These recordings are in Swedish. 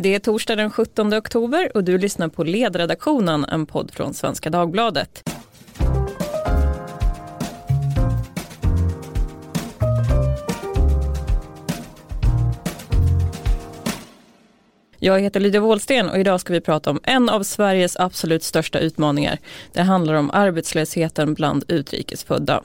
Det är torsdag den 17 oktober och du lyssnar på Ledredaktionen, en podd från Svenska Dagbladet. Jag heter Lydia Wåhlsten och idag ska vi prata om en av Sveriges absolut största utmaningar. Det handlar om arbetslösheten bland utrikesfödda.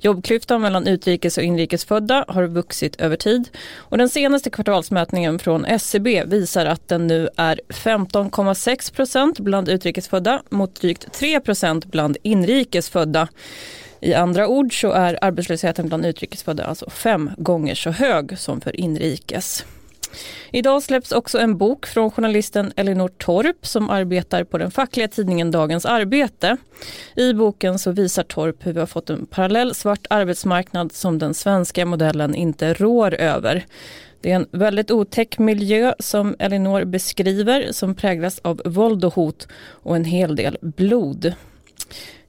Jobbklyftan mellan utrikes och inrikesfödda har vuxit över tid och den senaste kvartalsmätningen från SCB visar att den nu är 15,6 procent bland utrikesfödda mot drygt 3 procent bland inrikesfödda. I andra ord så är arbetslösheten bland utrikesfödda alltså fem gånger så hög som för inrikes. Idag släpps också en bok från journalisten Elinor Torp som arbetar på den fackliga tidningen Dagens Arbete. I boken så visar Torp hur vi har fått en parallell svart arbetsmarknad som den svenska modellen inte rår över. Det är en väldigt otäck miljö som Elinor beskriver som präglas av våld och hot och en hel del blod.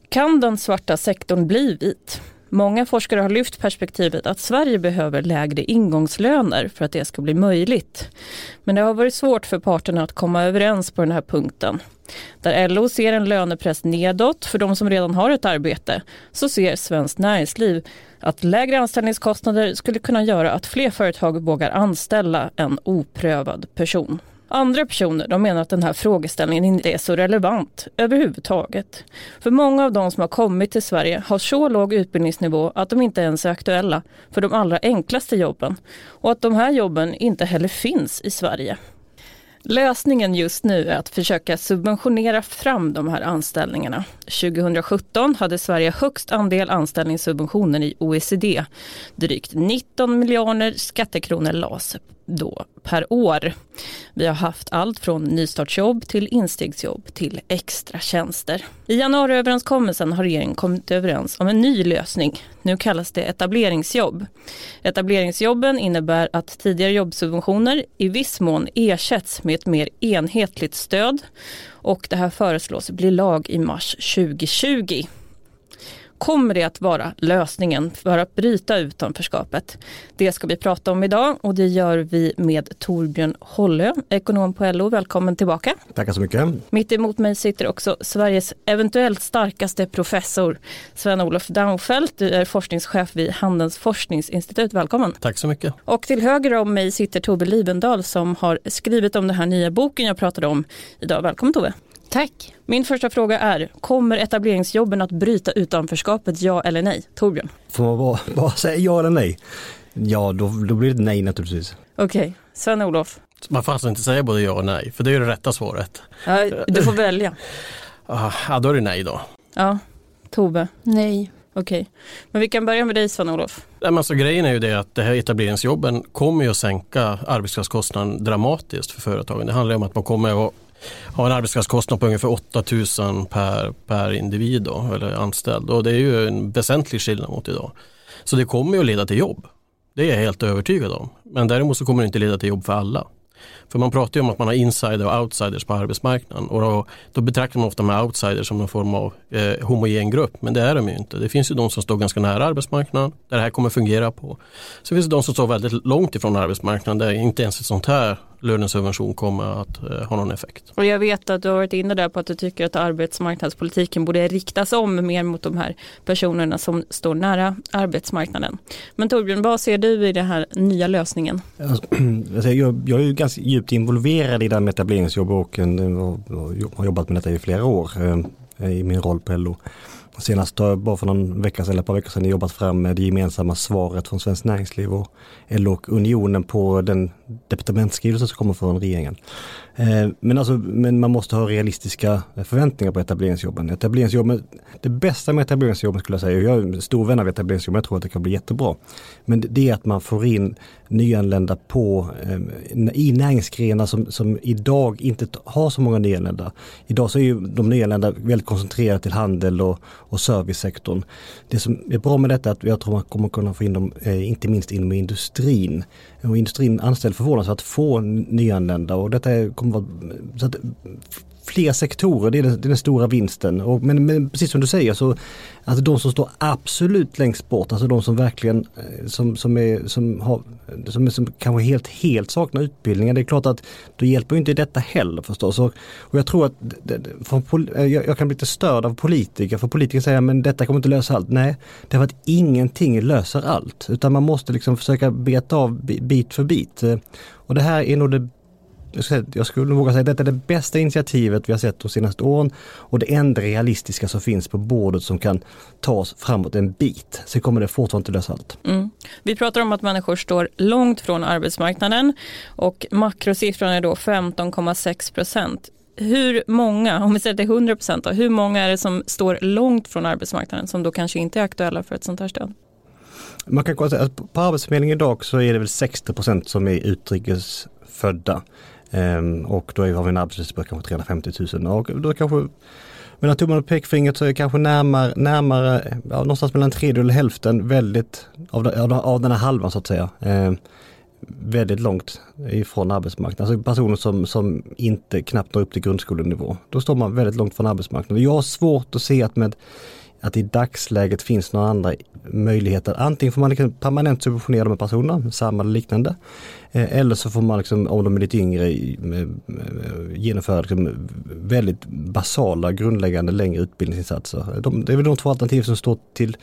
Kan den svarta sektorn bli vit? Många forskare har lyft perspektivet att Sverige behöver lägre ingångslöner för att det ska bli möjligt. Men det har varit svårt för parterna att komma överens på den här punkten. Där LO ser en lönepress nedåt för de som redan har ett arbete så ser Svenskt Näringsliv att lägre anställningskostnader skulle kunna göra att fler företag vågar anställa en oprövad person. Andra personer de menar att den här frågeställningen inte är så relevant överhuvudtaget. För många av de som har kommit till Sverige har så låg utbildningsnivå att de inte ens är aktuella för de allra enklaste jobben och att de här jobben inte heller finns i Sverige. Lösningen just nu är att försöka subventionera fram de här anställningarna. 2017 hade Sverige högst andel anställningssubventioner i OECD. Drygt 19 miljarder skattekronor lades då per år. Vi har haft allt från nystartsjobb till instegsjobb till extra tjänster. I januariöverenskommelsen har regeringen kommit överens om en ny lösning. Nu kallas det etableringsjobb. Etableringsjobben innebär att tidigare jobbsubventioner i viss mån ersätts med ett mer enhetligt stöd och det här föreslås bli lag i mars 2020. Kommer det att vara lösningen för att bryta utanförskapet? Det ska vi prata om idag och det gör vi med Torbjörn Hollö, ekonom på LO. Välkommen tillbaka. Tackar så mycket. Mitt emot mig sitter också Sveriges eventuellt starkaste professor Sven-Olof Daunfeldt. Du är forskningschef vid Handelns forskningsinstitut. Välkommen. Tack så mycket. Och till höger om mig sitter Tove Livendal som har skrivit om den här nya boken jag pratade om idag. Välkommen Tove. Tack. Min första fråga är, kommer etableringsjobben att bryta utanförskapet, ja eller nej? Torbjörn? Får man bara, bara säga ja eller nej? Ja, då, då blir det nej naturligtvis. Okej, okay. Sven-Olof? Man får alltså inte säga både ja och nej, för det är det rätta svaret. Ja, du får välja. Ah, ja, då är det nej då. Ja, Tove? Nej. Okej, okay. men vi kan börja med dig Sven-Olof. Alltså, grejen är ju det att det här etableringsjobben kommer ju att sänka arbetskraftskostnaden dramatiskt för företagen. Det handlar om att man kommer att har en arbetskraftskostnad på ungefär 8000 per, per individ då, eller anställd och det är ju en väsentlig skillnad mot idag. Så det kommer ju att leda till jobb. Det är jag helt övertygad om. Men däremot så kommer det inte leda till jobb för alla. För man pratar ju om att man har insider och outsiders på arbetsmarknaden och då, då betraktar man ofta med outsiders som någon form av eh, homogen grupp men det är de ju inte. Det finns ju de som står ganska nära arbetsmarknaden där det här kommer fungera på. Så finns det de som står väldigt långt ifrån arbetsmarknaden där inte ens ett sånt här lönesubvention kommer att eh, ha någon effekt. Och jag vet att du har varit inne där på att du tycker att arbetsmarknadspolitiken borde riktas om mer mot de här personerna som står nära arbetsmarknaden. Men Torbjörn, vad ser du i den här nya lösningen? Alltså, jag, jag är ganska djupt involverad i det här med etableringsjobb och, har jobbat med detta i flera år eh, i min roll på LO. Senast har jag bara för någon vecka sedan, eller ett par veckor sedan jobbat fram det gemensamma svaret från Svenskt Näringsliv och LO och Unionen på den departementsskrivelse som kommer från regeringen. Eh, men, alltså, men man måste ha realistiska förväntningar på etableringsjobben. etableringsjobben det bästa med etableringsjobben skulle jag säga, jag är en stor vän av etableringsjobben, jag tror att det kan bli jättebra. Men det är att man får in nyanlända på, eh, i näringsgrenar som, som idag inte har så många nyanlända. Idag så är ju de nyanlända väldigt koncentrerade till handel och, och servicesektorn. Det som är bra med detta är att jag tror man kommer kunna få in dem, eh, inte minst inom industrin. Och industrin anställer förvånansvärt få nyanlända och detta kommer vara, så att fler sektorer, det är den, det är den stora vinsten. Och, men, men, precis som du säger så alltså de som står absolut längst bort, alltså de som verkligen eh, som, som, är, som, har, som, som kanske helt, helt saknar utbildningar. Det är klart att då hjälper inte detta heller förstås. Och, och jag tror att för, eh, jag, jag, kan bli lite störd av politiker, för politiker säger men detta kommer inte lösa allt. Nej, det är att ingenting löser allt. Utan man måste liksom försöka beta av bit för bit. Eh, och det här är nog det jag skulle våga säga att detta är det bästa initiativet vi har sett de senaste åren och det enda realistiska som finns på bordet som kan ta oss framåt en bit. Sen kommer det fortfarande inte lösa allt. Mm. Vi pratar om att människor står långt från arbetsmarknaden och makrosiffran är då 15,6 procent. Hur många, om vi säger att det är 100 procent, hur många är det som står långt från arbetsmarknaden som då kanske inte är aktuella för ett sånt här stöd? Man kan konstatera att på Arbetsförmedlingen idag så är det väl 60 procent som är utrikesfödda. Ehm, och då har vi en arbetslöshet på kanske 350 000 och då kanske mellan tummen och pekfingret så är kanske närmare, närmare ja, någonstans mellan tredjedel och hälften väldigt av, av, av den här halvan så att säga. Eh, väldigt långt ifrån arbetsmarknaden. Alltså personer som, som inte knappt når upp till grundskolenivå. Då står man väldigt långt från arbetsmarknaden. Jag har svårt att se att med att i dagsläget finns några andra möjligheter. Antingen får man liksom permanent subventionera de här personerna, samma eller liknande. Eh, eller så får man, liksom, om de är lite yngre, genomföra liksom väldigt basala, grundläggande, längre utbildningsinsatser. De, det är väl de två alternativ som står till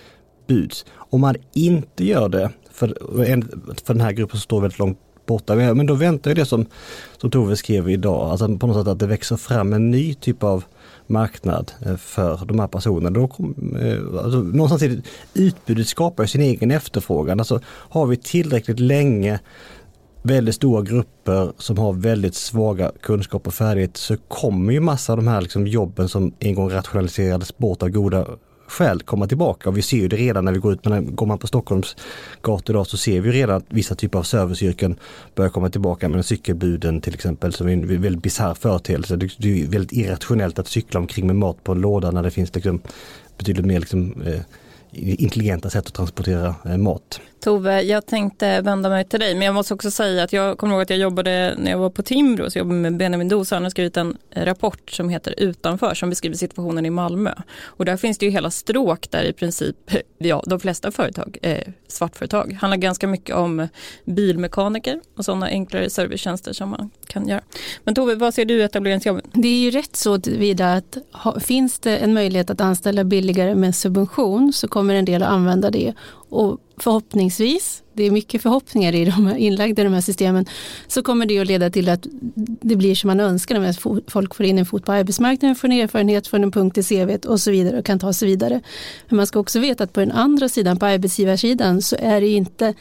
buds. Om man inte gör det, för, för den här gruppen som står väldigt långt borta, men då väntar ju det som, som Tove skrev idag, alltså på något sätt att det växer fram en ny typ av marknad eh, för de här personerna. Då kom, eh, alltså, någonstans är det, utbudet skapar sin egen efterfrågan. Alltså, har vi tillräckligt länge väldigt stora grupper som har väldigt svaga kunskaper och färdigheter så kommer ju massa av de här liksom jobben som en gång rationaliserades bort av goda skäl komma tillbaka. Och vi ser ju det redan när vi går ut, men går man på Stockholms gator idag så ser vi redan att vissa typer av serviceyrken börjar komma tillbaka. Men cykelbuden till exempel som är en väldigt bisarr företeelse. Det är väldigt irrationellt att cykla omkring med mat på en låda när det finns liksom betydligt mer liksom, eh, intelligenta sätt att transportera eh, mat. Tove, jag tänkte vända mig till dig, men jag måste också säga att jag kommer ihåg att jag jobbade när jag var på Timbro, så jag jobbade med Benjamin Dosa, han har skrivit en eh, rapport som heter Utanför, som beskriver situationen i Malmö. Och där finns det ju hela stråk där i princip, ja, de flesta företag är svartföretag. Det handlar ganska mycket om bilmekaniker och sådana enklare servicetjänster som man kan göra. Men Tove, vad ser du i etableringsjobben? Det är ju rätt så vidare att ha, finns det en möjlighet att anställa billigare med subvention så kommer en del att använda det och förhoppningsvis, det är mycket förhoppningar i de här, inlagda i de här systemen, så kommer det att leda till att det blir som man önskar, att folk får in en fot på arbetsmarknaden, får en erfarenhet, får en punkt i CV och så vidare och kan ta sig vidare. Men man ska också veta att på den andra sidan, på arbetsgivarsidan, så är det inte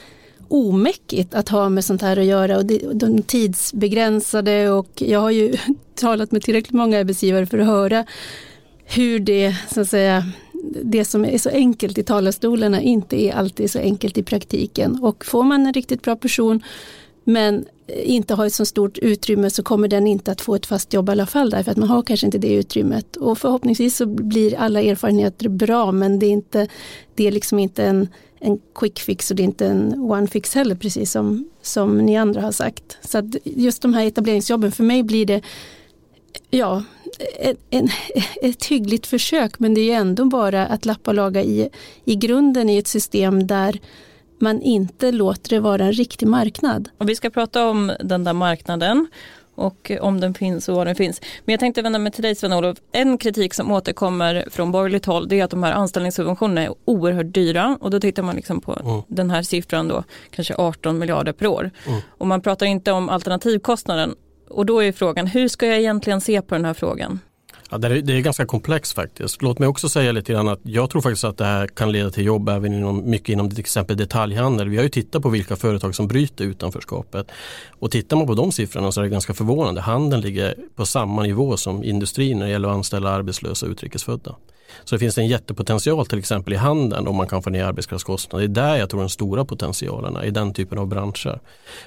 omäckigt att ha med sånt här att göra och de tidsbegränsade och jag har ju talat med tillräckligt många arbetsgivare för att höra hur det så att säga det som är så enkelt i talarstolarna inte är alltid så enkelt i praktiken. Och får man en riktigt bra person men inte har ett så stort utrymme så kommer den inte att få ett fast jobb i alla fall därför att man har kanske inte det utrymmet. Och förhoppningsvis så blir alla erfarenheter bra men det är, inte, det är liksom inte en, en quick fix och det är inte en one fix heller precis som, som ni andra har sagt. Så att just de här etableringsjobben för mig blir det ja, en, en, ett hyggligt försök men det är ändå bara att lappa och laga i, i grunden i ett system där man inte låter det vara en riktig marknad. Och vi ska prata om den där marknaden och om den finns och var den finns. Men jag tänkte vända mig till dig Sven-Olof. En kritik som återkommer från borgerligt håll det är att de här anställningssubventionerna är oerhört dyra och då tittar man liksom på mm. den här siffran då, kanske 18 miljarder per år. Mm. Och man pratar inte om alternativkostnaden och då är frågan, hur ska jag egentligen se på den här frågan? Ja, det, är, det är ganska komplext faktiskt. Låt mig också säga lite grann att jag tror faktiskt att det här kan leda till jobb även inom, mycket inom till exempel detaljhandel. Vi har ju tittat på vilka företag som bryter utanförskapet. Och tittar man på de siffrorna så är det ganska förvånande. Handeln ligger på samma nivå som industrin när det gäller att anställa arbetslösa utrikesfödda. Så det finns en jättepotential till exempel i handeln om man kan få ner arbetskraftskostnader. Det är där jag tror den stora potentialen är, i den typen av branscher.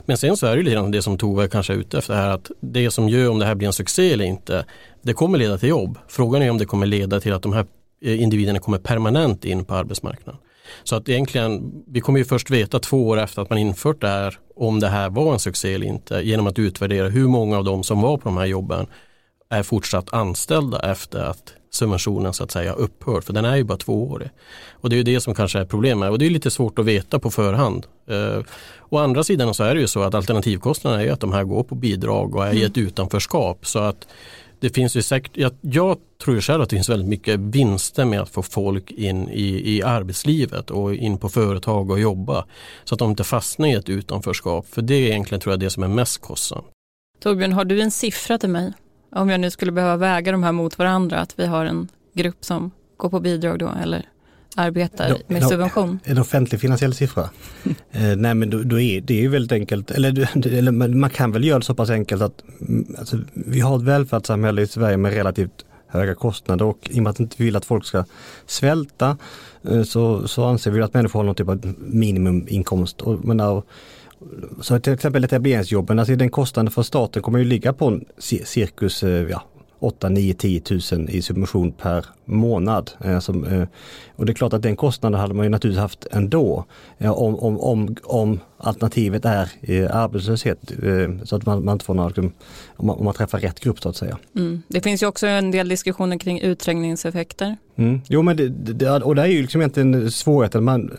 Men sen så är det lite grann det som Tove kanske är ute efter här, att det som gör om det här blir en succé eller inte, det kommer leda till jobb. Frågan är om det kommer leda till att de här eh, individerna kommer permanent in på arbetsmarknaden. Så att egentligen, vi kommer ju först veta två år efter att man infört det här om det här var en succé eller inte genom att utvärdera hur många av dem som var på de här jobben är fortsatt anställda efter att subventionen så att säga upphört. För den är ju bara tvåårig. Och det är ju det som kanske är problemet. Och det är lite svårt att veta på förhand. Eh, å andra sidan så är det ju så att alternativkostnaderna är ju att de här går på bidrag och är i ett mm. utanförskap. Så att det finns ju säkert, jag, jag tror själv att det finns väldigt mycket vinster med att få folk in i, i arbetslivet och in på företag och jobba. Så att de inte fastnar i ett utanförskap. För det är egentligen tror jag det som är mest kostsamt. Torbjörn, har du en siffra till mig? Om jag nu skulle behöva väga de här mot varandra, att vi har en grupp som går på bidrag då eller arbetar med subvention? En offentlig finansiell siffra? eh, nej men då, då, är det är ju väldigt enkelt, eller, eller, man kan väl göra det så pass enkelt att mm, alltså, vi har ett välfärdssamhälle i Sverige med relativt höga kostnader och i och med att vi inte vill att folk ska svälta eh, så, så anser vi att människor har någon typ av minimuminkomst. Och, men, så till exempel etableringsjobben, alltså den kostnaden för staten kommer ju ligga på cirkus eh, ja, 8, 9, 10 tusen i subvention per månad. Alltså, och det är klart att den kostnaden hade man ju naturligtvis haft ändå om, om, om, om alternativet är arbetslöshet. Så att man, man inte får några, liksom, om man, om man träffar rätt grupp så att säga. Mm. Det finns ju också en del diskussioner kring utträngningseffekter. Mm. Jo men det, det, och det är ju liksom egentligen svårigheten. Man,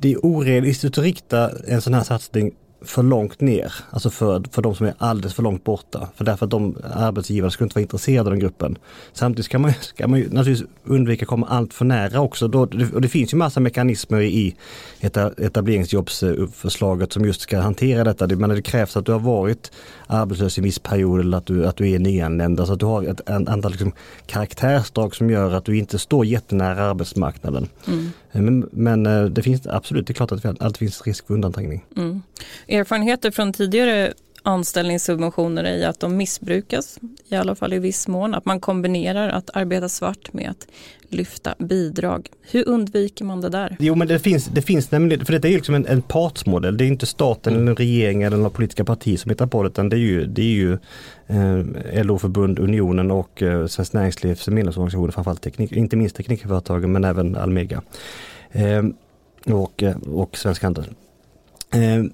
det är orealistiskt att rikta en sån här satsning för långt ner, alltså för, för de som är alldeles för långt borta. För därför att de arbetsgivare skulle inte vara intresserade av den gruppen. Samtidigt ska man, ska man naturligtvis undvika att komma allt för nära också. Då, och det finns ju massa mekanismer i etableringsjobbsförslaget som just ska hantera detta. Det, men det krävs att du har varit arbetslös i en viss period eller att du, att du är nyanländ. Alltså att du har ett antal liksom, karaktärsdrag som gör att du inte står jättenära arbetsmarknaden. Mm. Men, men, eh, det finns absolut, det är klart att det alltid finns risk för undanträngning. Mm. Erfarenheter från tidigare anställningssubventioner är att de missbrukas, i alla fall i viss mån. Att man kombinerar att arbeta svart med att lyfta bidrag. Hur undviker man det där? Jo men det finns, det finns nämligen, för detta är ju liksom en, en partsmodell. Det är inte staten eller regeringen eller några politiska partier som hittar på det utan det är ju, det är ju eh, LO-förbund, Unionen och eh, Svenskt Näringslivs medlemsorganisationer, framförallt teknik, inte minst Teknikföretagen men även Almega. Eh, och, eh, och Svensk Handel. Eh,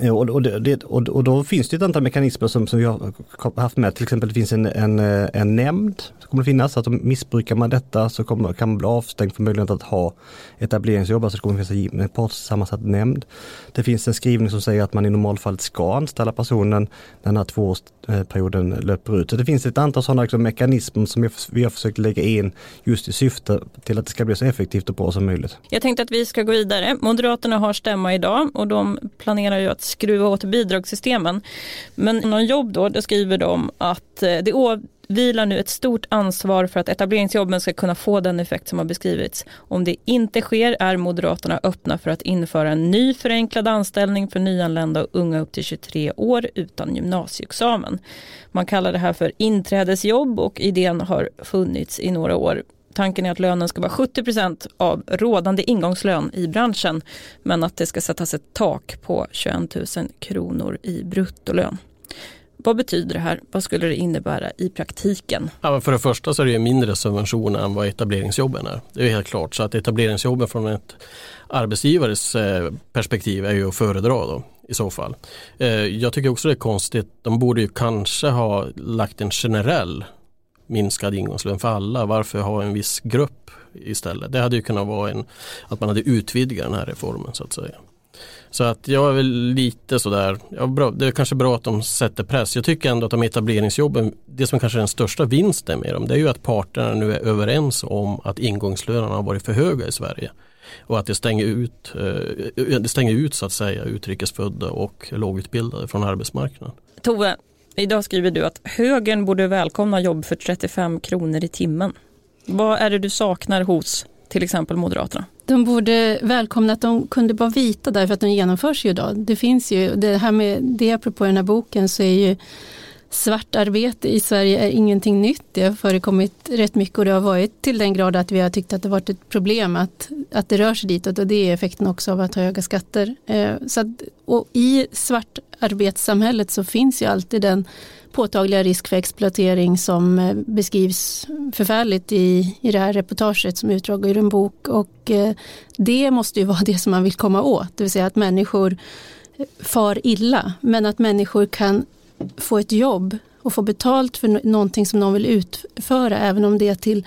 och, och, det, och, och, då finns det ett antal mekanismer som, som vi har haft med. Till exempel det finns en, en, eh, en nämnd som kommer att finnas. Att om missbrukar man detta så kommer, kan man bli avstängd från möjligheten att ha etableringsjobb. Alltså det kommer att finnas en partssammansatt nämnd. Det finns en skrivning som säger att man i normalfallet ska anställa personen när den här tvåårsperioden löper ut. Så det finns ett antal sådana liksom mekanismer som vi har försökt lägga in just i syfte till att det ska bli så effektivt och bra som möjligt. Jag tänkte att vi ska gå vidare. Moderaterna har stämma idag och de planerar ju att skruva åt bidragssystemen. Men inom jobb då, då skriver de att eh, det vilar nu ett stort ansvar för att etableringsjobben ska kunna få den effekt som har beskrivits. Om det inte sker är Moderaterna öppna för att införa en ny förenklad anställning för nyanlända och unga upp till 23 år utan gymnasieexamen. Man kallar det här för inträdesjobb och idén har funnits i några år. Tanken är att lönen ska vara 70% av rådande ingångslön i branschen men att det ska sättas ett tak på 21 000 kronor i bruttolön. Vad betyder det här? Vad skulle det innebära i praktiken? Ja, för det första så är det mindre subventioner än vad etableringsjobben är. Det är helt klart. Så att etableringsjobben från ett arbetsgivares eh, perspektiv är ju att föredra då i så fall. Eh, jag tycker också det är konstigt. De borde ju kanske ha lagt en generell minskad ingångslön för alla. Varför ha en viss grupp istället? Det hade ju kunnat vara en, att man hade utvidgat den här reformen så att säga. Så att jag är väl lite sådär, ja, bra, det är kanske bra att de sätter press. Jag tycker ändå att de etableringsjobben, det som kanske är den största vinsten med dem, det är ju att parterna nu är överens om att ingångslönerna har varit för höga i Sverige. Och att det stänger ut, eh, det stänger ut så att säga utrikesfödda och lågutbildade från arbetsmarknaden. Tove, idag skriver du att högern borde välkomna jobb för 35 kronor i timmen. Vad är det du saknar hos till exempel Moderaterna? De borde välkomna att de kunde vara vita därför att de genomförs ju idag. Det finns ju, det här med det apropå den här boken så är ju svartarbete i Sverige är ingenting nytt. Det har förekommit rätt mycket och det har varit till den grad att vi har tyckt att det varit ett problem att, att det rör sig ditåt och det är effekten också av att ha höga skatter. Eh, så att, och I svartarbetssamhället så finns ju alltid den påtagliga risk för exploatering som eh, beskrivs förfärligt i, i det här reportaget som utdrag ur en bok. Och eh, det måste ju vara det som man vill komma åt, det vill säga att människor far illa, men att människor kan få ett jobb och få betalt för någonting som någon vill utföra, även om det är till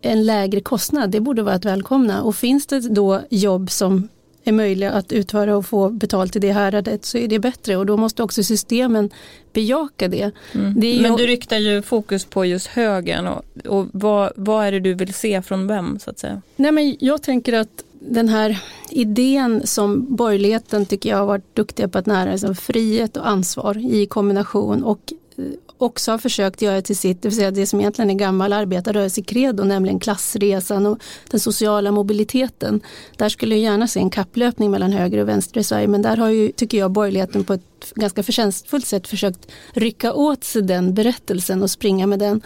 en lägre kostnad, det borde vara att välkomna. Och finns det då jobb som är möjliga att utföra och få betalt i det häradet så är det bättre och då måste också systemen bejaka det. Mm. det Men du riktar ju fokus på just högern och, och vad, vad är det du vill se från vem så att säga? Nej, men jag tänker att den här idén som borgerligheten tycker jag har varit duktiga på att nära, alltså frihet och ansvar i kombination och eh, också har försökt göra till sitt, det vill säga det som egentligen är gammal arbetarrörelse-credo, nämligen klassresan och den sociala mobiliteten. Där skulle jag gärna se en kapplöpning mellan höger och vänster i Sverige, men där har ju, tycker jag, borgerligheten på ett ganska förtjänstfullt sätt försökt rycka åt sig den berättelsen och springa med den.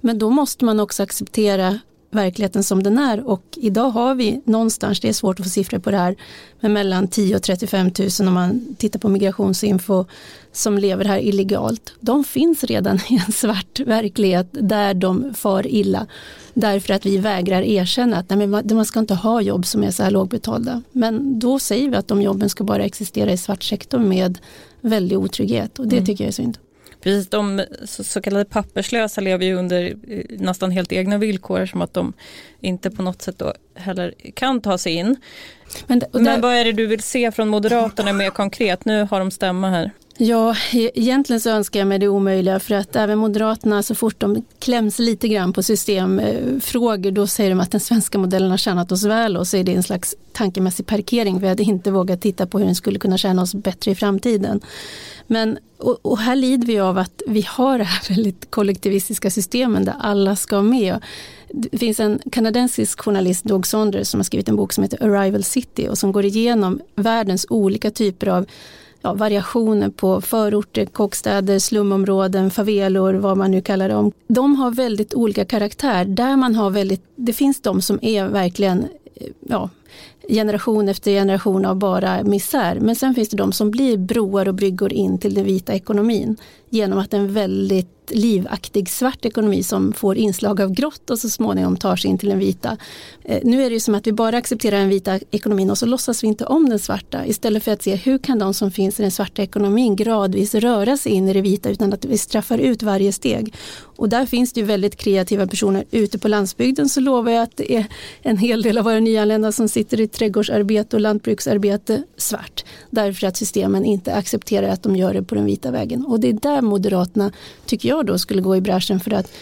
Men då måste man också acceptera verkligheten som den är och idag har vi någonstans, det är svårt att få siffror på det här, men mellan 10 och 35 000 om man tittar på migrationsinfo som lever här illegalt. De finns redan i en svart verklighet där de far illa därför att vi vägrar erkänna att nej, man ska inte ha jobb som är så här lågbetalda. Men då säger vi att de jobben ska bara existera i svart sektor med väldig otrygghet och det mm. tycker jag är synd. Precis, de så kallade papperslösa lever ju under eh, nästan helt egna villkor som att de inte på något sätt då heller kan ta sig in. Men, där, Men vad är det du vill se från Moderaterna mer konkret? Nu har de stämma här. Ja, e-, egentligen så önskar jag mig det omöjliga för att även Moderaterna så fort de kläms lite grann på systemfrågor eh, då säger de att den svenska modellen har tjänat oss väl och så är det en slags tankemässig parkering. Vi hade inte vågat titta på hur den skulle kunna tjäna oss bättre i framtiden. Men, och, och, här lider vi av att vi har det här väldigt kollektivistiska systemen där alla ska med. Det finns en kanadensisk journalist, Doug Saunders, som har skrivit en bok som heter Arrival City och som går igenom världens olika typer av ja, variationer på förorter, kåkstäder, slumområden, favelor, vad man nu kallar dem. De har väldigt olika karaktär. Där man har väldigt, det finns de som är verkligen eh, ja, generation efter generation av bara misär. Men sen finns det de som blir broar och bryggor in till den vita ekonomin genom att en väldigt livaktig svart ekonomi som får inslag av grått och så småningom tar sig in till den vita. Eh, nu är det ju som att vi bara accepterar den vita ekonomin och så låtsas vi inte om den svarta istället för att se hur kan de som finns i den svarta ekonomin gradvis röra sig in i det vita utan att vi straffar ut varje steg. Och där finns det ju väldigt kreativa personer. Ute på landsbygden så lovar jag att det är en hel del av våra nyanlända som sitter i trädgårdsarbete och lantbruksarbete svart. Därför att systemen inte accepterar att de gör det på den vita vägen. Och det är där Moderaterna, tycker jag då, skulle gå i bräschen för att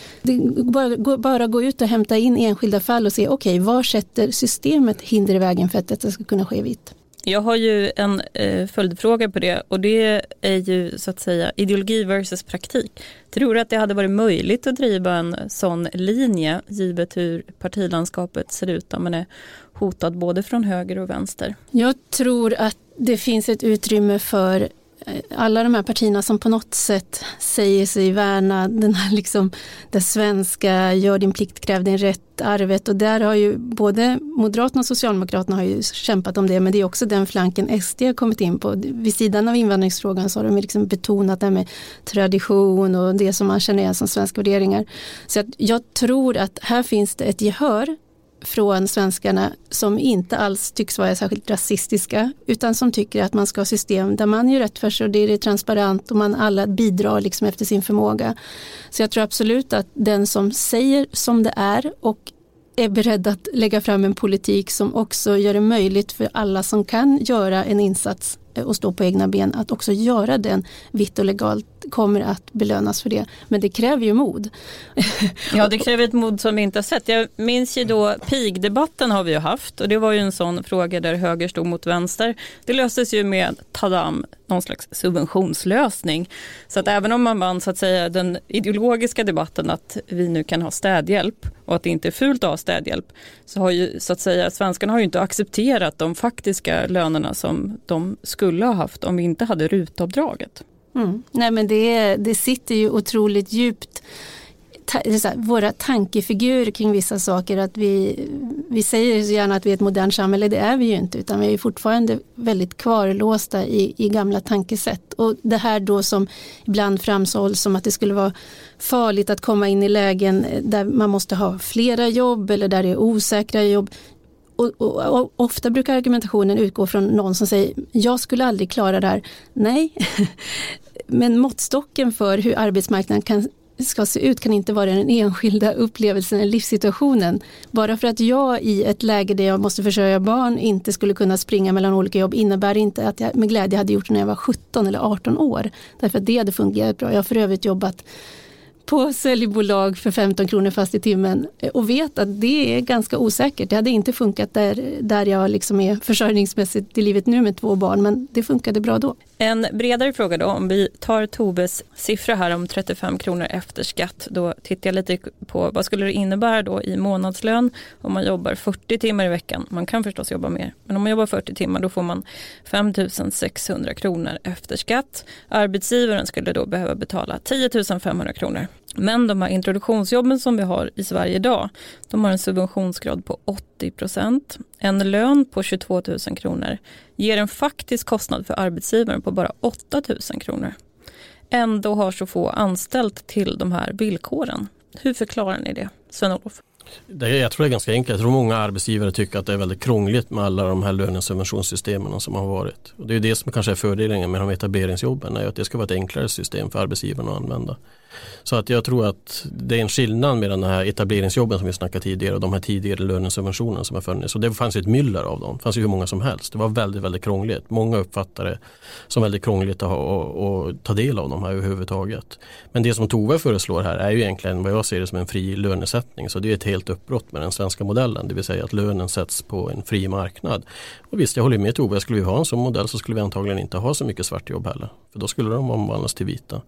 bara, bara gå ut och hämta in enskilda fall och se okej, okay, var sätter systemet hinder i vägen för att detta ska kunna ske vitt? Jag har ju en eh, följdfråga på det och det är ju så att säga ideologi versus praktik. Tror du att det hade varit möjligt att driva en sån linje givet hur partilandskapet ser ut där man är hotad både från höger och vänster? Jag tror att det finns ett utrymme för alla de här partierna som på något sätt säger sig värna den här liksom, det svenska, gör din plikt, kräv din rätt, arvet och där har ju både Moderaterna och Socialdemokraterna har ju kämpat om det men det är också den flanken SD har kommit in på. Vid sidan av invandringsfrågan så har de liksom betonat det här med tradition och det som man känner igen som svenska värderingar. Så jag tror att här finns det ett gehör från svenskarna som inte alls tycks vara särskilt rasistiska utan som tycker att man ska ha system där man gör rätt för sig och det är transparent och man alla bidrar liksom efter sin förmåga. Så jag tror absolut att den som säger som det är och är beredd att lägga fram en politik som också gör det möjligt för alla som kan göra en insats och stå på egna ben att också göra den vitt och legalt kommer att belönas för det. Men det kräver ju mod. Ja, det kräver ett mod som vi inte har sett. Jag minns ju då pigdebatten har vi ju haft och det var ju en sån fråga där höger stod mot vänster. Det löstes ju med, tadam, någon slags subventionslösning. Så att även om man vann så att säga den ideologiska debatten att vi nu kan ha städhjälp och att det inte är fult att ha städhjälp så har ju så att säga svenskarna har ju inte accepterat de faktiska lönerna som de skulle ha haft om vi inte hade rutavdraget. Mm. Nej men det, det sitter ju otroligt djupt ta, här, våra tankefigurer kring vissa saker. Att vi, vi säger så gärna att vi är ett modernt samhälle, det är vi ju inte utan vi är fortfarande väldigt kvarlåsta i, i gamla tankesätt. Och det här då som ibland framhålls som att det skulle vara farligt att komma in i lägen där man måste ha flera jobb eller där det är osäkra jobb. Och, och, och, ofta brukar argumentationen utgå från någon som säger jag skulle aldrig klara det här. Nej, men måttstocken för hur arbetsmarknaden kan ska se ut kan inte vara den enskilda upplevelsen eller livssituationen. Bara för att jag i ett läge där jag måste försörja barn inte skulle kunna springa mellan olika jobb innebär inte att jag med glädje hade gjort det när jag var 17 eller 18 år. Därför att det hade fungerat bra. Jag har för övrigt jobbat på säljbolag för 15 kronor fast i timmen eh, och vet att det är ganska osäkert. Det hade inte funkat där, där jag liksom är försörjningsmässigt i livet nu med två barn men det funkade bra då. En bredare fråga då, om vi tar Tobes siffra här om 35 kronor efter skatt, då tittar jag lite på vad skulle det innebära då i månadslön om man jobbar 40 timmar i veckan. Man kan förstås jobba mer, men om man jobbar 40 timmar då får man 5 600 kronor efter skatt. Arbetsgivaren skulle då behöva betala 10 500 kronor. Men de här introduktionsjobben som vi har i Sverige idag, de har en subventionsgrad på 80 procent. En lön på 22 000 kronor ger en faktisk kostnad för arbetsgivaren på bara 8 000 kronor. Ändå har så få anställt till de här villkoren. Hur förklarar ni det, Sven-Olof? jag tror det är ganska enkelt. Jag tror många arbetsgivare tycker att det är väldigt krångligt med alla de här lönesubventionssystemen som har varit. Och det är det som kanske är fördelen med de etableringsjobben, är att det ska vara ett enklare system för arbetsgivarna att använda. Så att jag tror att det är en skillnad mellan de här etableringsjobben som vi snackade tidigare och de här tidigare lönesubventionerna som har funnits. Och det fanns ju ett myller av dem, det fanns ju hur många som helst. Det var väldigt, väldigt krångligt. Många uppfattade det som väldigt krångligt att, ha, att ta del av de här överhuvudtaget. Men det som Tove föreslår här är ju egentligen vad jag ser det som en fri lönesättning. Så det är ett helt uppbrott med den svenska modellen, det vill säga att lönen sätts på en fri marknad. Och visst, jag håller med Tove, skulle vi ha en sån modell så skulle vi antagligen inte ha så mycket svartjobb heller. För då skulle de omvandlas till vita.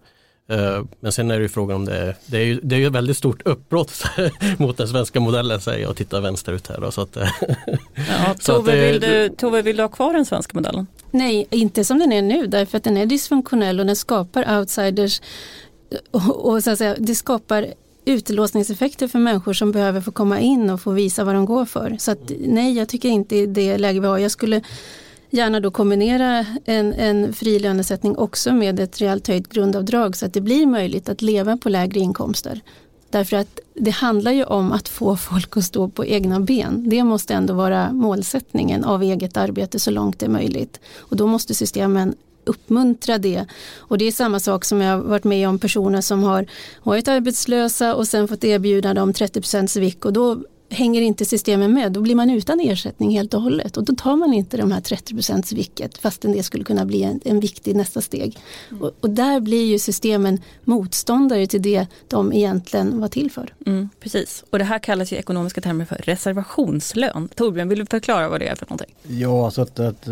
Eh, men sen är det ju frågan om det är, det är ju, det är ju ett väldigt stort uppbrott mot den svenska modellen säger jag och tittar vänsterut här. Då, så att, ja, Tove, att, vill du, Tove, vill du ha kvar den svenska modellen? Nej, inte som den är nu därför att den är dysfunktionell och den skapar outsiders och, och så att säga, det skapar utlåsningseffekter för människor som behöver få komma in och få visa vad de går för. Så att, nej, jag tycker inte det läge vi har. Jag skulle gärna då kombinera en, en fri lönesättning också med ett rejält höjt grundavdrag så att det blir möjligt att leva på lägre inkomster. Därför att det handlar ju om att få folk att stå på egna ben. Det måste ändå vara målsättningen av eget arbete så långt det är möjligt. Och då måste systemen uppmuntra det. Och det är samma sak som jag har varit med om personer som har varit arbetslösa och sen fått erbjudande om 30 vick och då hänger inte systemen med, då blir man utan ersättning helt och hållet och då tar man inte de här 30 procents vicket fastän det skulle kunna bli en, en viktig nästa steg. Mm. Och, och, där blir ju systemen motståndare till det de egentligen var till för. Mm, precis, och det här kallas i ekonomiska termer för reservationslön. Torbjörn, vill du förklara vad det är för någonting? Ja, alltså att, att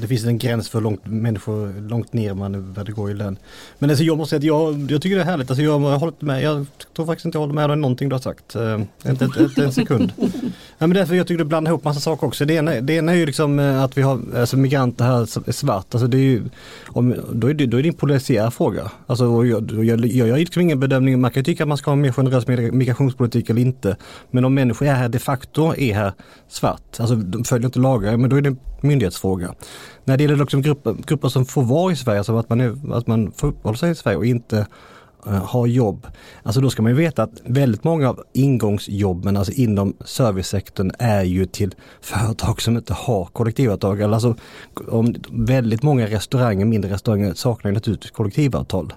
det finns en gräns för långt människor långt ner man det går i lön. Men alltså jag måste säga att jag, jag tycker det är härligt, alltså jag, jag, hållit med, jag tror faktiskt inte jag håller med om någonting du har sagt. Uh, inte, inte, en sekund. ja, men därför jag tycker du blandar ihop massa saker också. Det ena, det ena är ju liksom eh, att vi har alltså migranter här som är svart. Alltså det är ju, om, då, är det, då är det en polisiär fråga. Alltså, jag, jag, jag, jag gör liksom ingen bedömning. Man kan ju tycka att man ska ha en mer generös migrationspolitik eller inte. Men om människor är här de facto är här svart, alltså de följer inte lagar, men då är det en myndighetsfråga. När det gäller liksom grupper, grupper som får vara i Sverige, alltså att man, är, att man får uppehålla sig i Sverige och inte Eh, ha har jobb. Alltså då ska man ju veta att väldigt många av ingångsjobben alltså inom servicesektorn är ju till företag som inte har kollektivavtal. Alltså, om väldigt många restauranger, mindre restauranger saknar naturligtvis kollektivavtal.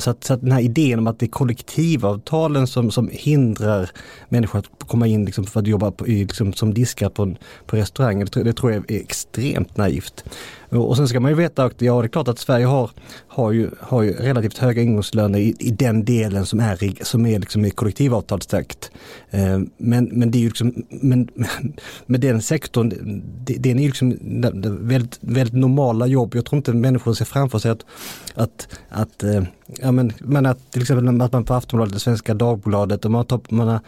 Så att, så att den här idén om att det är kollektivavtalen som, som hindrar människor att komma in liksom för att jobba på, liksom, som diskar på, på restauranger, det, det tror jag är extremt naivt. Och sen ska man ju veta att ja, det är klart att Sverige har, har, ju, har ju relativt höga ingångslöner i, i den delen som är, som är liksom kollektivavtalstäckt. Eh, men, men det är ju liksom, men, med den sektorn, det, det är ju liksom väldigt, väldigt normala jobb. Jag tror inte människor ser framför sig att, att, att eh, ja men, men att till exempel att man på Aftonbladet, Svenska Dagbladet, och man tar, man har,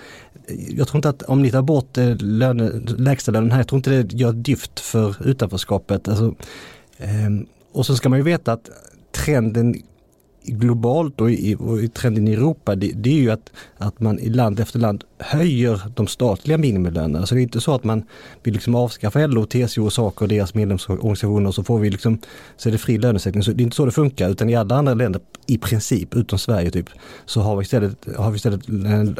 jag tror inte att om ni tar bort eh, löne, lägsta lönen här, jag tror inte det gör dyft för utanförskapet. Alltså, eh, och så ska man ju veta att trenden globalt och i, och i trenden i Europa det, det, är ju att, att man i land efter land höjer de statliga minimilönerna. Så det är inte så att man vill liksom avskaffa LO, TCO och SACO och deras medlemsorganisationer och så får vi liksom, så är det fri lönesättning. Så det är inte så det funkar utan i alla andra länder i princip, utom Sverige typ, så har vi istället, har vi istället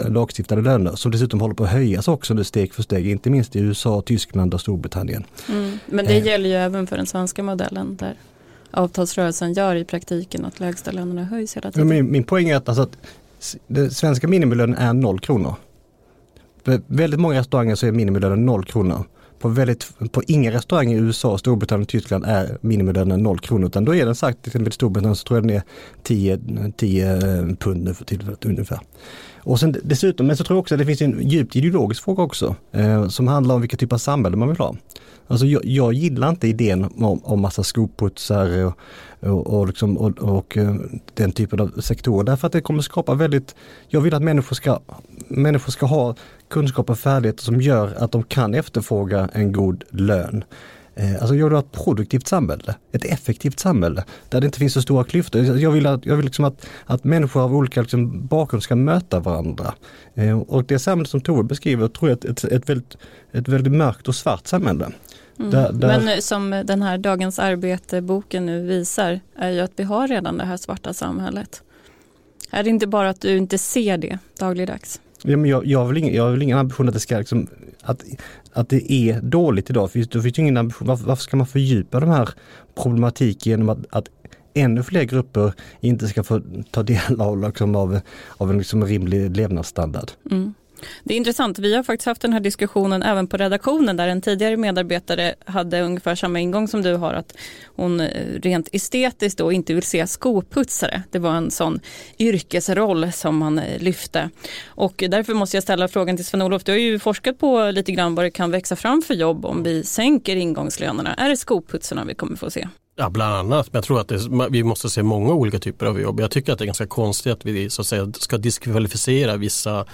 lagstiftade löner som dessutom håller på att höjas också nu steg för steg, inte minst i USA, Tyskland och Storbritannien. Mm, men det eh. gäller ju även för den svenska modellen där avtalsrörelsen gör i praktiken att lägstalönerna höjs hela tiden. Min, min poäng är att, alltså, att den svenska minimilönen är noll kronor. På väldigt många restauranger så är minimilönen noll kronor. På, väldigt, på inga restauranger i USA, Storbritannien och Tyskland är minimilönen noll kronor. Utan då är den sagt, till exempel i Storbritannien så tror jag den är 10, 10 pund nu för tillfället ungefär. Och sen dessutom, men så tror jag också att det finns en djupt ideologisk fråga också. Eh, som handlar om vilka typer av samhälle man vill ha. Alltså jag, jag gillar inte idén om, om massa skoputsar och, och, och, liksom, och, och, eh, den typen av sektorer. Därför att det kommer skapa väldigt, jag vill att människor ska, människor ska ha kunskap och färdigheter som gör att de kan efterfråga en god lön. Eh, alltså jag vill ha ett produktivt samhälle, ett effektivt samhälle där det inte finns så stora klyftor. Jag vill, att, jag vill liksom att, att människor av olika liksom bakgrund ska möta varandra. Eh, och det samhälle som Tove beskriver tror jag är ett, ett, ett, väldigt, ett väldigt mörkt och svart samhälle. Mm. Där, där... Men som den här Dagens Arbete-boken nu visar är ju att vi har redan det här svarta samhället. Är det inte bara att du inte ser det dagligdags? Ja, men jag, jag, har väl ingen, jag har väl ingen ambition att det ska liksom, att, att det är dåligt idag. För då finns ingen ambition. Varför, varför, ska man fördjupa de här problematiken genom att, att ännu fler grupper inte ska få ta del av, liksom, av, av en liksom rimlig levnadsstandard? Mm. Det är intressant, vi har faktiskt haft den här diskussionen även på redaktionen där en tidigare medarbetare hade ungefär samma ingång som du har att hon eh, rent estetiskt då inte vill se skoputsare. Det var en sån yrkesroll som man eh, lyfte. Och därför måste jag ställa frågan till Sven-Olof, du har ju forskat på lite grann vad det kan växa fram för jobb om vi sänker ingångslönerna. Är det skoputsarna vi kommer få se? Ja, bland annat. Men jag tror att det, vi måste se många olika typer av jobb. Jag tycker att det är ganska konstigt att vi så att säga, ska diskvalificera vissa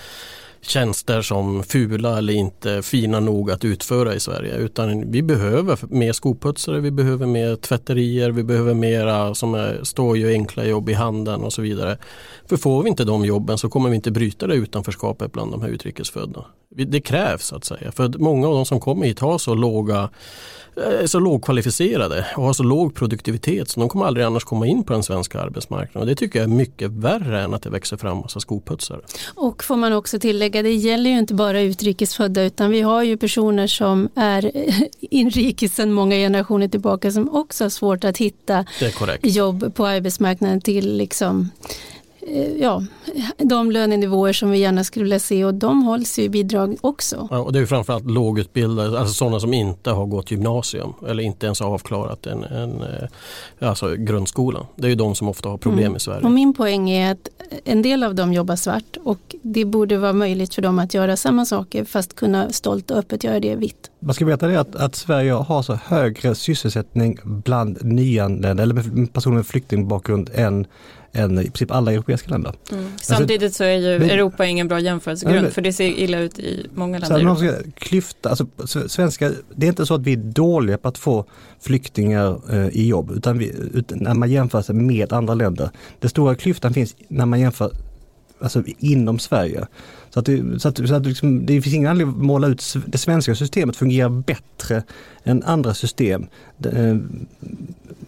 tjänster som fula eller inte fina nog att utföra i Sverige. Utan vi behöver mer skoputsare, vi behöver mer tvätterier, vi behöver mera som är, står ju enkla jobb i handeln och så vidare. För får vi inte de jobben så kommer vi inte bryta det utanförskapet bland de här utrikesfödda. Det krävs så att säga. För många av de som kommer hit har så låga är så lågkvalificerade och har så låg produktivitet så de kommer aldrig annars komma in på den svenska arbetsmarknaden. Och det tycker jag är mycket värre än att det växer fram massa skoputsare. Och får man också tillägga, det gäller ju inte bara utrikesfödda utan vi har ju personer som är inrikes sedan många generationer tillbaka som också har svårt att hitta jobb på arbetsmarknaden till liksom Eh, ja, de lönenivåer som vi gärna skulle vilja se och de hålls ju i bidrag också. Ja, och det är framförallt lågutbildade, alltså sådana som inte har gått gymnasium eller inte ens har avklarat en, en eh, alltså grundskolan. Det är ju de som ofta har problem mm. i Sverige. Och min poäng är att en del av dem jobbar svart och det borde vara möjligt för dem att göra samma saker fast kunna stolt och öppet göra det vitt. Man ska veta det att, att Sverige har så högre sysselsättning bland nyanlända eller personer med flyktingbakgrund än än i princip alla europeiska länder. Mm. Alltså, Samtidigt så är ju men, Europa ingen bra jämförelsegrund men, för det ser illa ut i många länder. Man ska, klyfta, alltså, svenska, det är inte så att vi är dåliga på att få flyktingar eh, i jobb utan, vi, utan när man jämför sig med andra länder. Den stora klyftan finns när man jämför alltså, inom Sverige. Så att det, så att, så att liksom, det finns ingen anledning att måla ut det svenska systemet fungerar bättre än andra system. Eh,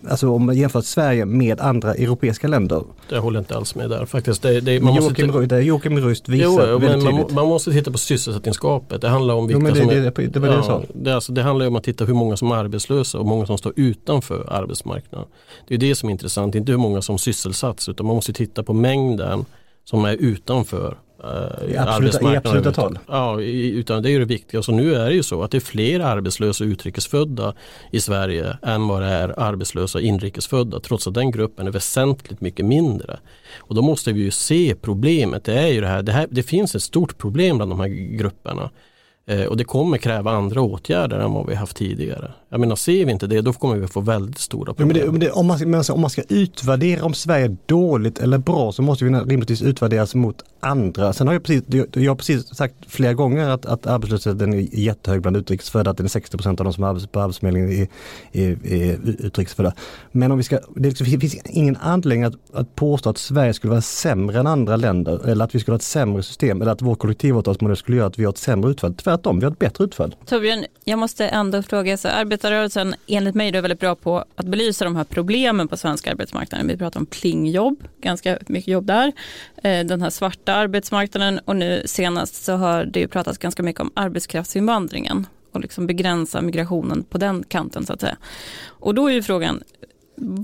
alltså om man jämför Sverige med andra europeiska länder. Jag håller inte alls med där faktiskt. Det, det, man Joakim, måste, det Joakim Rust visar jo, men man, man, måste titta på sysselsättningsgapet. Det handlar om vilka jo, det, som är, det, det, ja, det, alltså, det handlar om att titta hur många som är arbetslösa och många som står utanför arbetsmarknaden. Det är det som är intressant, inte hur många som sysselsatts utan man måste titta på mängden som är utanför i absoluta, i absoluta tal? Ja, utan det är det viktiga. Så nu är det ju så att det är fler arbetslösa utrikesfödda i Sverige än vad det är arbetslösa inrikesfödda trots att den gruppen är väsentligt mycket mindre. Och då måste vi ju se problemet. Det är ju det här, det, här, det finns ett stort problem bland de här grupperna. Eh, och det kommer kräva andra åtgärder än vad vi haft tidigare. Jag menar, ser vi inte det då kommer vi få väldigt stora problem. Men det, men det, om, man, alltså, om man ska utvärdera om Sverige är dåligt eller bra så måste vi rimligtvis utvärderas mot andra. Sen har jag precis, jag har precis sagt flera gånger att, att arbetslösheten är jättehög bland utrikesfödda, att det är 60 procent av de som är på Arbetsförmedlingen är, är, är utrikesfödda. Men om vi ska, det liksom, finns ingen anledning att, att påstå att Sverige skulle vara sämre än andra länder eller att vi skulle ha ett sämre system eller att vår kollektivavtalsmodell skulle göra att vi har ett sämre utfall. Tvärtom, vi har ett bättre utfall. Torbjörn, jag måste ändå fråga, så arbetarrörelsen enligt mig är väldigt bra på att belysa de här problemen på svenska arbetsmarknaden. Vi pratar om plingjobb, ganska mycket jobb där. Eh, den här svarta arbetsmarknaden och nu senast så har det pratats ganska mycket om arbetskraftsinvandringen och liksom begränsa migrationen på den kanten så att säga. Och då är ju frågan,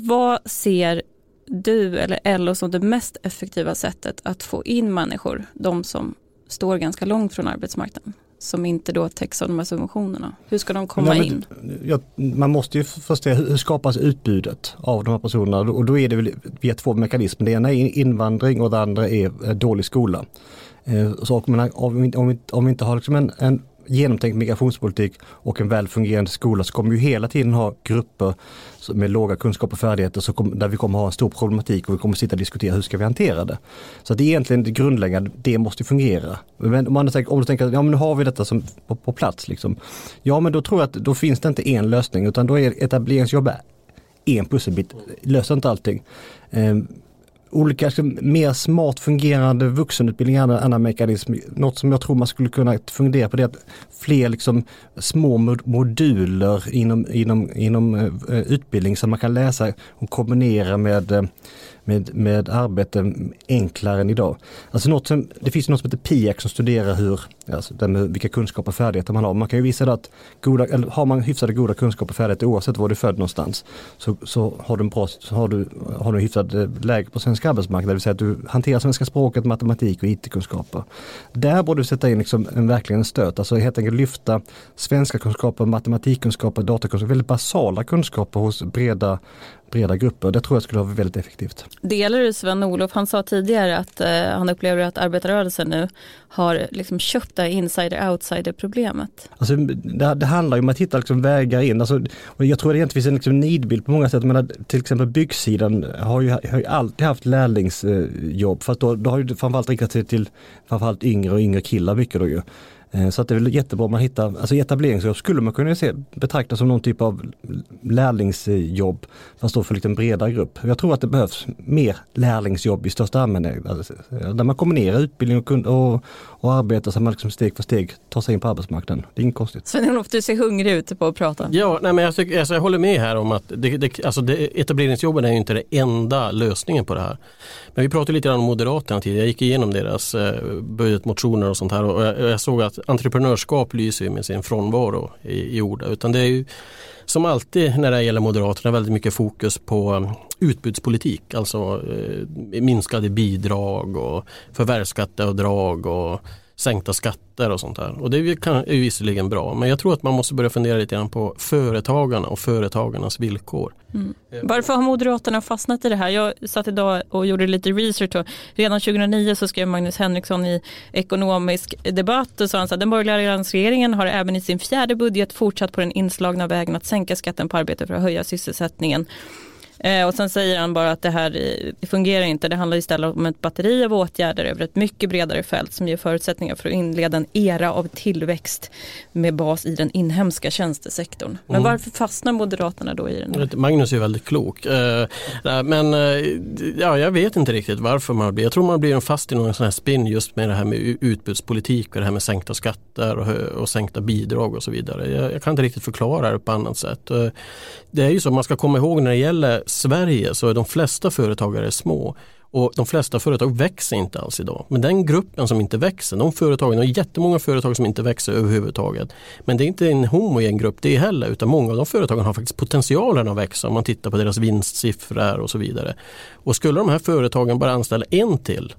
Vad ser du eller LO som det mest effektiva sättet att få in människor, de som står ganska långt från arbetsmarknaden? Som inte då täcks av de här subventionerna? Hur ska de komma Nej, in? Ja, man måste ju först se hur skapas utbudet av de här personerna och då är det väl via två mekanismer. Det ena är invandring och det andra är dålig skola. Eh, så om, vi, om, vi, om vi inte har liksom en, en genomtänkt migrationspolitik och en väl fungerande skola så kommer vi hela tiden ha grupper med låga kunskaper och färdigheter så kom, där vi kommer ha en stor problematik och vi kommer sitta och diskutera hur ska vi hantera det. Så det är egentligen det grundläggande, det måste fungera. Men om, man tänker, om du tänker att ja, men nu har vi detta som, på, på plats, liksom. ja men då tror jag att då finns det inte en lösning utan då är etableringsjobb en pusselbit, löser inte allting. Ehm, Olika mer smart fungerande vuxenutbildning är en annan mekanism. Något som jag tror man skulle kunna fundera på det är att fler liksom små moduler inom, inom, inom eh, utbildning som man kan läsa och kombinera med eh, med, med arbete enklare än idag. Alltså något som, det finns något som heter PIAC som studerar hur, alltså med vilka kunskaper och färdigheter man har. Man kan ju visa att goda, eller har man hyfsade goda kunskaper och färdigheter oavsett var du är född någonstans så, så har du en bra, så har du, har du hyfsat eh, läge på svensk arbetsmarknad. Det vill säga att du hanterar svenska språket, matematik och IT-kunskaper. Där borde du sätta in liksom en, verkligen en stöt, alltså helt enkelt lyfta svenska kunskaper, matematikkunskaper, datakunskaper, väldigt basala kunskaper hos breda breda grupper. Det tror jag skulle vara väldigt effektivt. Delar du Sven-Olof, han sa tidigare att eh, han upplever att arbetarrörelsen nu har liksom köpt hitta insider-outsider problemet. Alltså, det, det, handlar ju om att hitta liksom vägar in. Alltså, och jag tror att det egentligen finns en liksom nidbild på många sätt. Men till exempel byggsidan har ju, har ju alltid haft lärlingsjobb. Fast då, då har ju framförallt riktat sig till framförallt yngre och yngre killar mycket då ju. Eh, så att det är väl jättebra om man hittar, alltså etableringsjobb skulle man kunna se, betrakta som någon typ av lärlingsjobb fast då för en bredare grupp. Jag tror att det behövs mer lärlingsjobb i största allmänhet. Alltså, där man kombinerar utbildning och, och, och arbete så att man liksom steg för steg tar sig in på arbetsmarknaden. Det är inget konstigt. Sven-Olof, du ser hungrig ut på att prata. Ja, nej, men jag, tycker, alltså, jag håller med här om att det, det, alltså det, etableringsjobben är inte den enda lösningen på det här. Men vi pratade lite grann om Moderaterna tidigare. Jag gick igenom deras eh, budgetmotioner och sånt här och jag, jag såg att entreprenörskap lyser med sin frånvaro i, i ord. Utan det är ju som alltid när det gäller Moderaterna väldigt mycket fokus på um, utbudspolitik. Alltså eh, minskade bidrag och förvärvsskatteavdrag och sänkta skatter och sånt där. Och det är ju visserligen bra men jag tror att man måste börja fundera lite grann på företagarna och företagarnas villkor. Mm. Varför har Moderaterna fastnat i det här? Jag satt idag och gjorde lite research. Och redan 2009 så skrev Magnus Henriksson i ekonomisk debatt och sa han så att den borgerliga alliansregeringen har även i sin fjärde budget fortsatt på den inslagna vägen att sänka skatten på arbete för att höja sysselsättningen. Eh, och sen säger han bara att det här det fungerar inte. Det handlar istället om ett batteri av åtgärder över ett mycket bredare fält som ger förutsättningar för att inleda en era av tillväxt med bas i den inhemska tjänstesektorn. Men mm. varför fastnar Moderaterna då i den? Magnus är väldigt klok. Uh, men uh, ja, jag vet inte riktigt varför man blir. Jag tror man blir fast i någon sån här spinn just med det här med utbudspolitik och det här med sänkta skatter och, och sänkta bidrag och så vidare. Jag, jag, kan inte riktigt förklara det på annat sätt. Uh, det är ju så, man ska komma ihåg när det gäller Sverige så är de flesta företagare små. Och de flesta företag växer inte alls idag. Men den gruppen som inte växer, de företagen, och jättemånga företag som inte växer överhuvudtaget. Men det är inte en homogen grupp det heller, utan många av de företagen har faktiskt potentialen att växa om man tittar på deras vinstsiffror och så vidare. Och skulle de här företagen bara anställa en till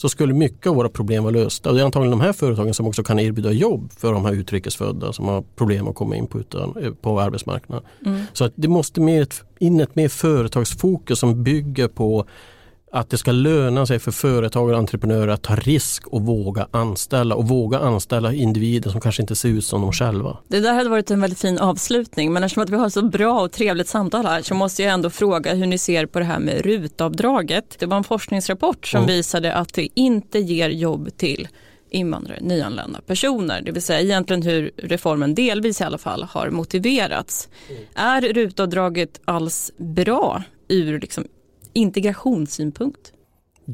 så skulle mycket av våra problem vara lösta. Och det är antagligen de här företagen som också kan erbjuda jobb för de här utrikesfödda som har problem att komma in på, utan, eh, på arbetsmarknaden. Mm. Så att det måste in ett mer företagsfokus som bygger på att det ska löna sig för företag och entreprenörer att ta risk och våga anställa och våga anställa individer som kanske inte ser ut som de själva. Det där hade varit en väldigt fin avslutning men eftersom att vi har så bra och trevligt samtal här så måste jag ändå fråga hur ni ser på det här med rutavdraget. Det var en forskningsrapport som mm. visade att det inte ger jobb till invandrare, nyanlända personer. Det vill säga egentligen hur reformen delvis i alla fall har motiverats. Mm. Är rutavdraget alls bra ur liksom integrationssynpunkt?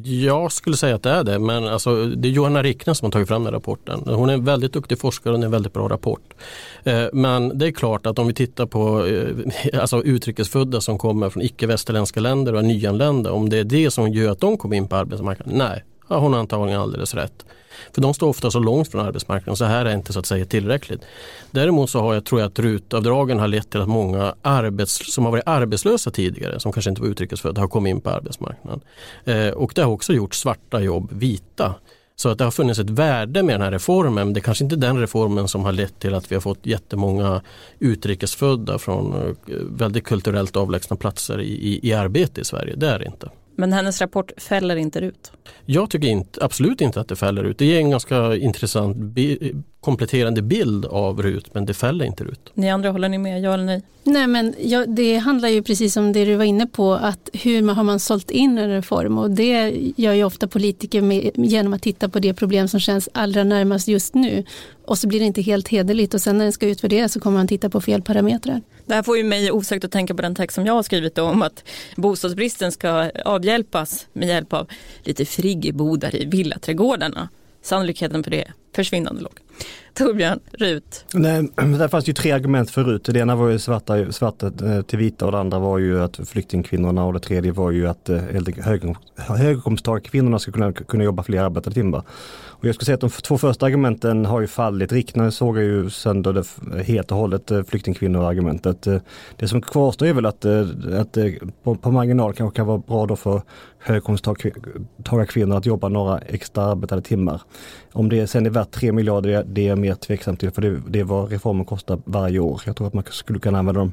Jag skulle säga att det är det, men alltså, det är Johanna Rickne som har tagit fram den rapporten. Hon är en väldigt duktig forskare och det är en väldigt bra rapport. Eh, men det är klart att om vi tittar på eh, alltså, utrikesfödda som kommer från icke-västerländska länder och är nyanlända, om det är det som gör att de kommer in på arbetsmarknaden, nej, Ja, hon har antagligen alldeles rätt. För de står ofta så långt från arbetsmarknaden så här är inte så att säga tillräckligt. Däremot så har jag, tror jag att rutavdragen har lett till att många arbets, som har varit arbetslösa tidigare, som kanske inte var utrikesfödda, har kommit in på arbetsmarknaden. Eh, och det har också gjort svarta jobb vita. Så att det har funnits ett värde med den här reformen. Men det är kanske inte den reformen som har lett till att vi har fått jättemånga utrikesfödda från eh, väldigt kulturellt avlägsna platser i, i, i arbete i Sverige. Det är det inte. Men hennes rapport fäller inte ut? Jag tycker inte, absolut inte att det fäller ut. Det ger en ganska intressant kompletterande bild av RUT men det fäller inte ut. Ni andra, håller ni med? Ja eller nej? Nej men ja, det handlar ju precis om det du var inne på att hur har man sålt in en reform och det gör ju ofta politiker med, genom att titta på det problem som känns allra närmast just nu. Och så blir det inte helt hederligt och sen när den ska utvärderas så kommer man titta på fel parametrar. Det här får ju mig osökt att tänka på den text som jag har skrivit om att bostadsbristen ska avhjälpas med hjälp av lite friggebodar i villaträdgårdarna. Sannolikheten för det är försvinnande låg. Torbjörn, RUT. Nej, där fanns ju tre argument för RUT. Det ena var ju svarta, svarta eh, till vita och det andra var ju att flyktingkvinnorna och det tredje var ju att eh, höginkomsttagarkvinnorna ska kunna, kunna jobba fler arbetade timmar. Och jag skulle säga att de två första argumenten har ju fallit. Riknar såg ju sönder det helt och hållet eh, flyktingkvinnor-argumentet. Det som kvarstår är väl att, att på, på marginal kanske kan vara bra då för höginkomsttagarkvinnor att jobba några extra arbetade timmar. Om det sen är värt 3 miljarder, det är mer tveksamt till för det, det är vad reformen kostar varje år. Jag tror att man skulle kunna använda de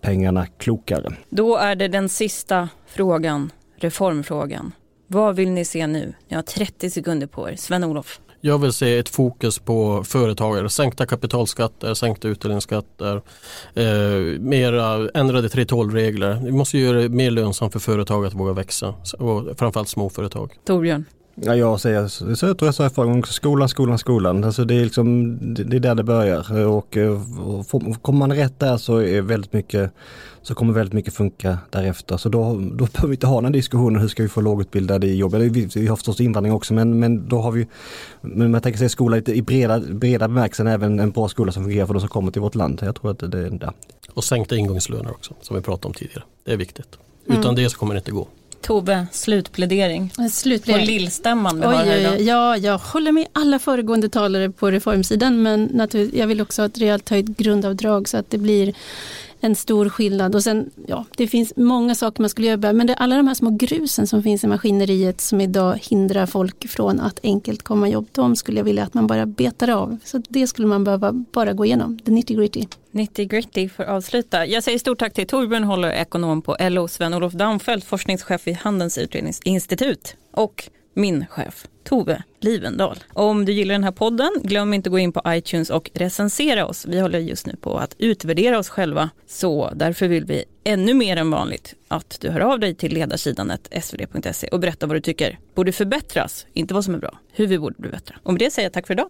pengarna klokare. Då är det den sista frågan, reformfrågan. Vad vill ni se nu? Ni har 30 sekunder på er. Sven-Olof. Jag vill se ett fokus på företagare, sänkta kapitalskatter, sänkta utdelningsskatter, eh, mera ändrade 3.12-regler. Vi måste göra det mer lönsamt för företag att våga växa och framförallt småföretag. Torbjörn? Ja, jag säger så jag tror jag sa förra gången, skolan, skolan, skolan. Alltså det är liksom, det är där det börjar och, och kommer man rätt där så är väldigt mycket, så kommer väldigt mycket funka därefter. Så då, då behöver vi inte ha den diskussionen, hur ska vi få lågutbildade i jobb? Vi, vi har förstås invandring också men, men då har vi, men man tänker sig skola i breda, breda bemärkelsen, även en bra skola som fungerar för de som kommer till vårt land. Jag tror att det är där. Och sänkta ingångslöner också, som vi pratade om tidigare. Det är viktigt. Utan mm. det så kommer det inte gå. Tove, slutplädering. slutplädering. På lillstämman vi har här idag. Ja, jag håller med alla föregående talare på reformsidan men jag vill också ha ett rejält höjt grundavdrag så att det blir en stor skillnad. Och sen, ja, det finns många saker man skulle göra, men det, alla de här små grusen som finns i maskineriet som idag hindrar folk från att enkelt komma jobb, de skulle jag vilja att man bara betar av. Så det skulle man behöva bara gå igenom, the nitty gritty. Nitty gritty för att avsluta. Jag säger stort tack till Torbjörn Håller, ekonom på LO, Sven-Olof Damfelt, forskningschef vid Handelns utredningsinstitut och min chef Tove Livendal. Om du gillar den här podden, glöm inte att gå in på iTunes och recensera oss. Vi håller just nu på att utvärdera oss själva, så därför vill vi ännu mer än vanligt att du hör av dig till ledarsidan svd.se och berättar vad du tycker borde förbättras, inte vad som är bra, hur vi borde bli bättre. Och med det säger jag tack för idag.